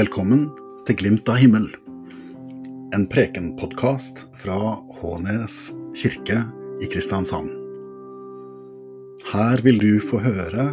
Velkommen til Glimt av himmel, en prekenpodkast fra Hånes kirke i Kristiansand. Her vil du få høre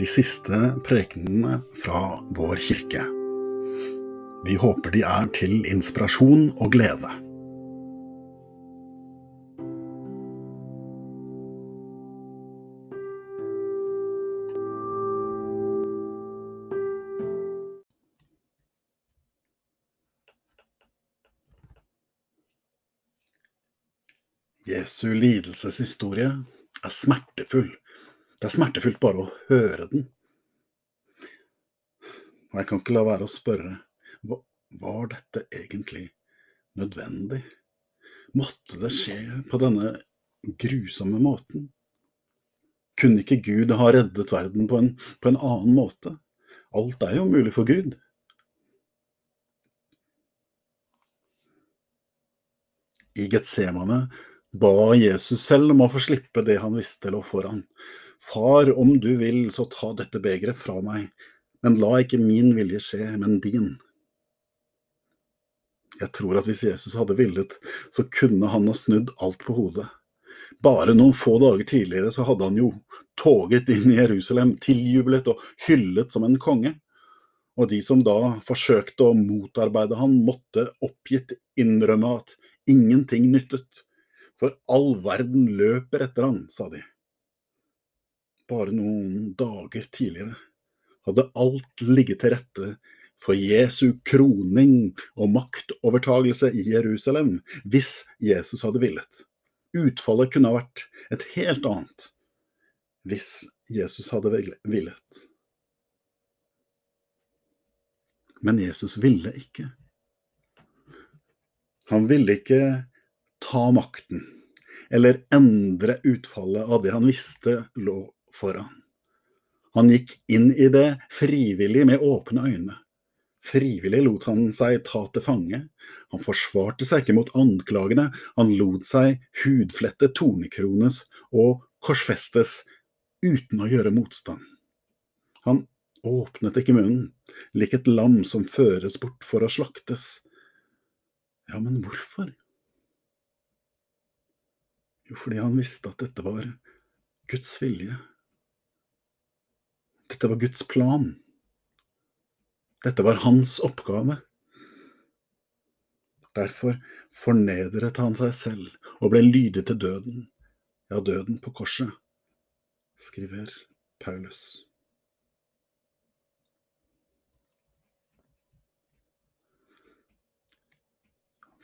de siste prekenene fra vår kirke. Vi håper de er til inspirasjon og glede. Jesu lidelseshistorie er smertefull. Det er smertefullt bare å høre den. Og jeg kan ikke la være å spørre, var dette egentlig nødvendig? Måtte det skje på denne grusomme måten? Kunne ikke Gud ha reddet verden på en, på en annen måte? Alt er jo mulig for Gud. I Getsemane ba Jesus selv om å få slippe det han visste lå foran. Far, om du vil, så ta dette begeret fra meg, men la ikke min vilje skje, men din. Jeg tror at hvis Jesus hadde villet, så kunne han ha snudd alt på hodet. Bare noen få dager tidligere så hadde han jo toget inn i Jerusalem, tiljublet og hyllet som en konge. Og de som da forsøkte å motarbeide han, måtte oppgitt innrømme at ingenting nyttet for all verden løper etter han, sa de. Bare noen dager tidligere hadde alt ligget til rette for Jesu kroning og maktovertagelse i Jerusalem, hvis Jesus hadde villet. Utfallet kunne ha vært et helt annet hvis Jesus hadde villet. Men Jesus ville ikke. Han ville ikke ta makten, eller endre utfallet av det han visste lå foran. Han gikk inn i det frivillig med åpne øyne. Frivillig lot han seg ta til fange. Han forsvarte seg ikke mot anklagene, han lot seg hudflette tornekrones og korsfestes uten å gjøre motstand. Han åpnet ikke munnen, lik et lam som føres bort for å slaktes. Ja, men hvorfor? Jo, fordi han visste at dette var Guds vilje. Dette var Guds plan. Dette var hans oppgave. Derfor fornedret han seg selv og ble lydig til døden, ja, døden på korset, skriver Paulus.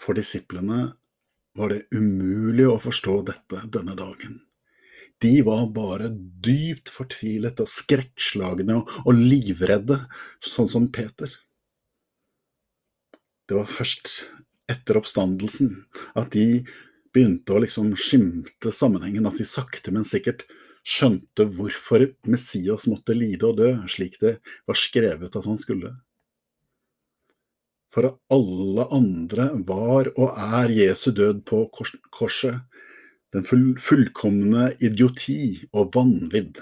For disiplene var det umulig å forstå dette denne dagen. De var bare dypt fortvilet og skrekkslagne og livredde, sånn som Peter. Det var først etter oppstandelsen at de begynte å liksom skimte sammenhengen, at de sakte, men sikkert skjønte hvorfor Messias måtte lide og dø, slik det var skrevet at han skulle for alle andre var og er Jesu død på korset den fullkomne idioti og vanvidd.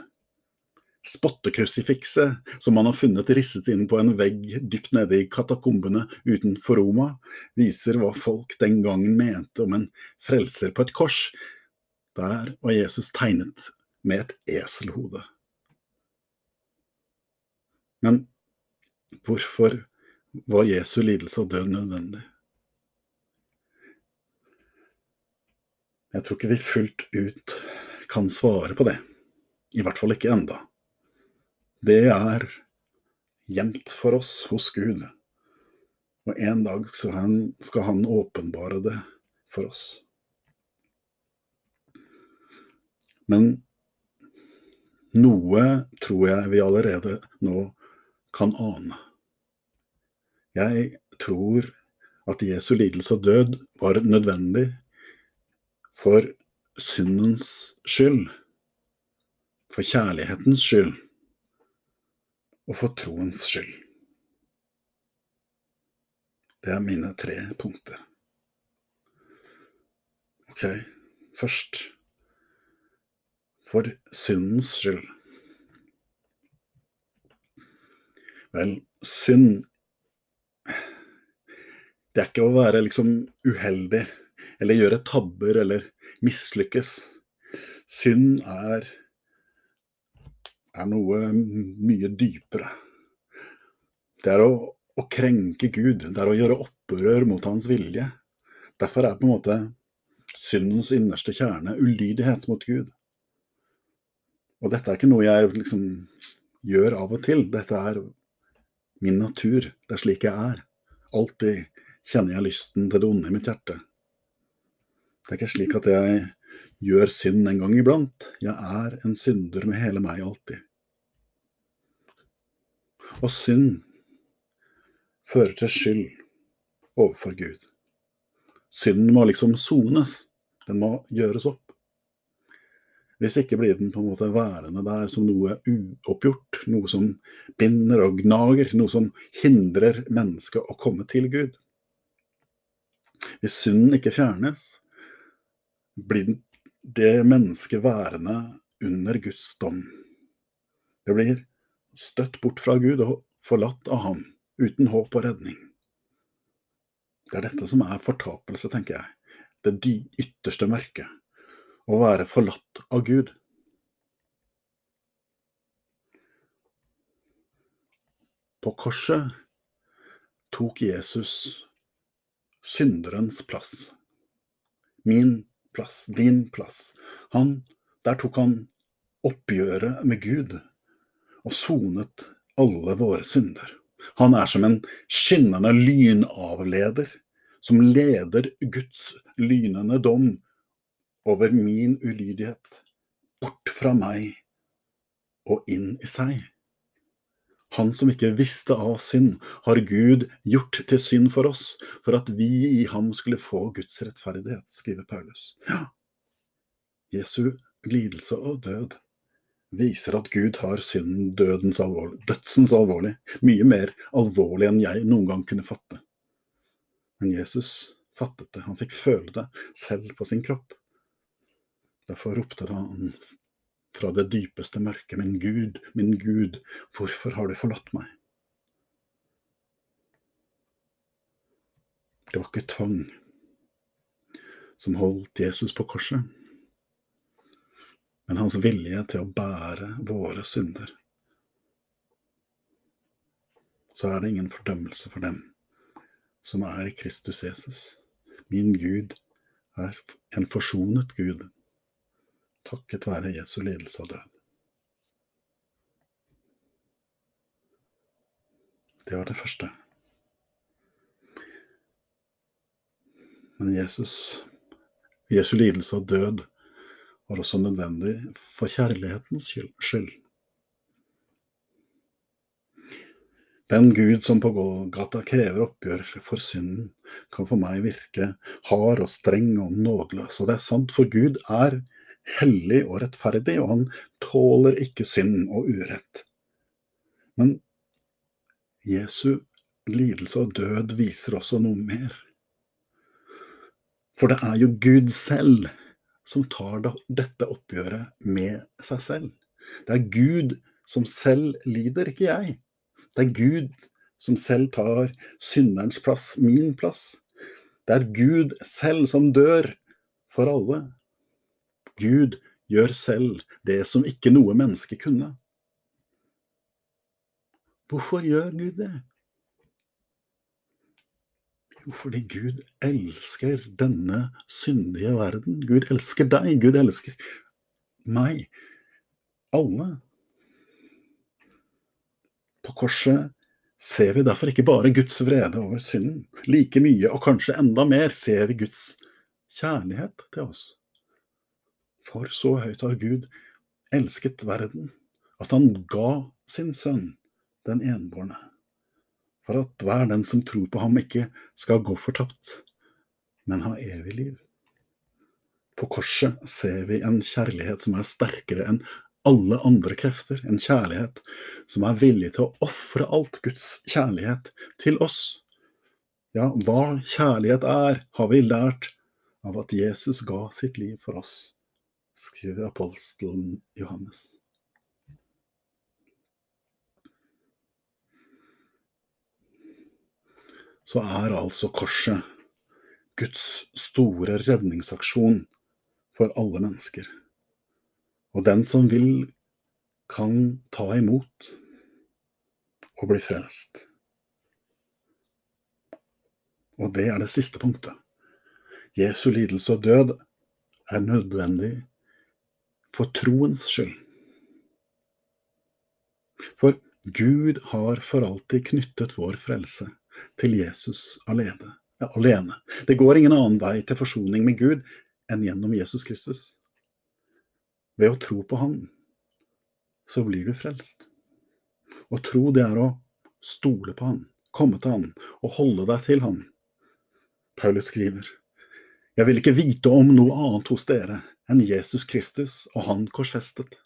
Spottekrusifikset som man har funnet risset inn på en vegg dypt nede i katakombene utenfor Roma, viser hva folk den gangen mente om en frelser på et kors. Der var Jesus tegnet med et eselhode. Men hvorfor var Jesu lidelse og død nødvendig. Jeg tror ikke vi fullt ut kan svare på det, i hvert fall ikke enda. Det er gjemt for oss hos Gud, og en dag skal han, åpenbare det for oss. Men noe tror jeg vi allerede nå kan ane. Jeg tror at Jesu lidelse og død var nødvendig for syndens skyld, for kjærlighetens skyld og for troens skyld. Det er mine tre punkter. Ok, først for syndens skyld. Vel, synd Det er ikke å være liksom uheldig eller gjøre tabber eller mislykkes. Synd er, er noe mye dypere. Det er å, å krenke Gud. Det er å gjøre opprør mot hans vilje. Derfor er på en måte syndens innerste kjerne ulydighet mot Gud. Og dette er ikke noe jeg liksom gjør av og til. Dette er min natur. Det er slik jeg er. Alltid kjenner jeg lysten til det onde i mitt hjerte. Det er ikke slik at jeg gjør synd en gang iblant. Jeg er en synder med hele meg alltid. Og synd fører til skyld overfor Gud. Synden må liksom sones. Den må gjøres opp. Hvis ikke blir den på en måte værende der som noe uoppgjort, noe som binder og gnager, noe som hindrer mennesket å komme til Gud. Hvis synden ikke fjernes, blir det mennesket værende under Guds dom. Det blir støtt bort fra Gud og forlatt av ham, uten håp og redning. Det er dette som er fortapelse, tenker jeg. Det ytterste mørket å være forlatt av Gud. På korset tok Jesus synderens plass. Min plass, din plass. Han, der tok han oppgjøret med Gud og sonet alle våre synder. Han er som en skinnende lynavleder som leder Guds lynende dom over min ulydighet, bort fra meg og inn i seg. Han som ikke visste av synd, har Gud gjort til synd for oss, for at vi i ham skulle få Guds rettferdighet, skriver Paulus. Ja, Jesu lidelse og død viser at Gud har synden dødens alvorlig, dødsens alvorlig, mye mer alvorlig enn jeg noen gang kunne fatte. Men Jesus fattet det, han fikk føle det selv på sin kropp. Derfor ropte han fra det dypeste mørket, min Gud, min Gud, hvorfor har du forlatt meg? Det var ikke tvang som holdt Jesus på korset, men hans vilje til å bære våre synder. Så er det ingen fordømmelse for dem som er i Kristus Jesus. Min Gud er en forsonet Gud takket være Jesu lidelse og død. Det var det første. Men Jesus, Jesu lidelse og død var også nødvendig for kjærlighetens skyld. Den Gud som på Golgata krever oppgjør for synden, kan for meg virke hard og streng og nådeløs. Og det er sant, for Gud er hellig og rettferdig, og han tåler ikke synd og urett. Men Jesu lidelse og død viser også noe mer. For det er jo Gud selv som tar dette oppgjøret med seg selv. Det er Gud som selv lider, ikke jeg. Det er Gud som selv tar synderens plass, min plass. Det er Gud selv som dør for alle. Gud gjør selv det som ikke noe menneske kunne. Hvorfor gjør Gud det? Jo, fordi Gud elsker denne syndige verden. Gud elsker deg, Gud elsker meg. Alle. På korset ser vi derfor ikke bare Guds vrede over synden. Like mye, og kanskje enda mer, ser vi Guds kjærlighet til oss. For så høyt har Gud elsket verden, at han ga sin sønn, den enbårne, for at hver den som tror på ham, ikke skal gå fortapt, men ha evig liv. På korset ser vi en kjærlighet som er sterkere enn alle andre krefter, en kjærlighet som er villig til å ofre alt Guds kjærlighet til oss. Ja, hva kjærlighet er, har vi lært av at Jesus ga sitt liv for oss skriver apostelen Johannes. så er altså korset Guds store redningsaksjon for alle mennesker. Og den som vil, kan ta imot og bli frelst. Og det er det siste punktet. Jesu lidelse og død er nødvendig for troens skyld. For Gud har for alltid knyttet vår frelse til Jesus alene. Ja, alene. Det går ingen annen vei til forsoning med Gud enn gjennom Jesus Kristus. Ved å tro på Han, så blir du frelst. Å tro, det er å stole på Han, komme til Han og holde deg til Han. Paulus skriver, Jeg vil ikke vite om noe annet hos dere enn Jesus Kristus og Han korsfestet.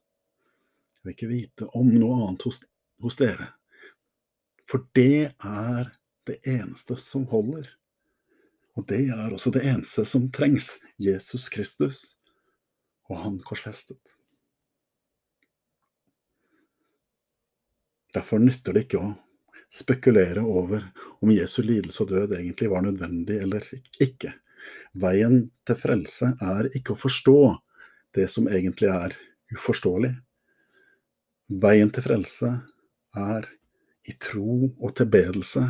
Jeg vil ikke vite om noe annet hos, hos dere, for det er det eneste som holder. Og det er også det eneste som trengs, Jesus Kristus og Han korsfestet. Derfor nytter det ikke å spekulere over om Jesu lidelse og død egentlig var nødvendig eller ikke. Veien til frelse er ikke å forstå det som egentlig er uforståelig. Veien til frelse er i tro og tilbedelse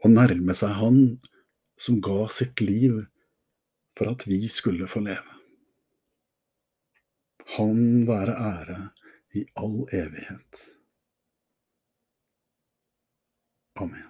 å nærme seg Han som ga sitt liv for at vi skulle få leve. Han være ære i all evighet. Amen.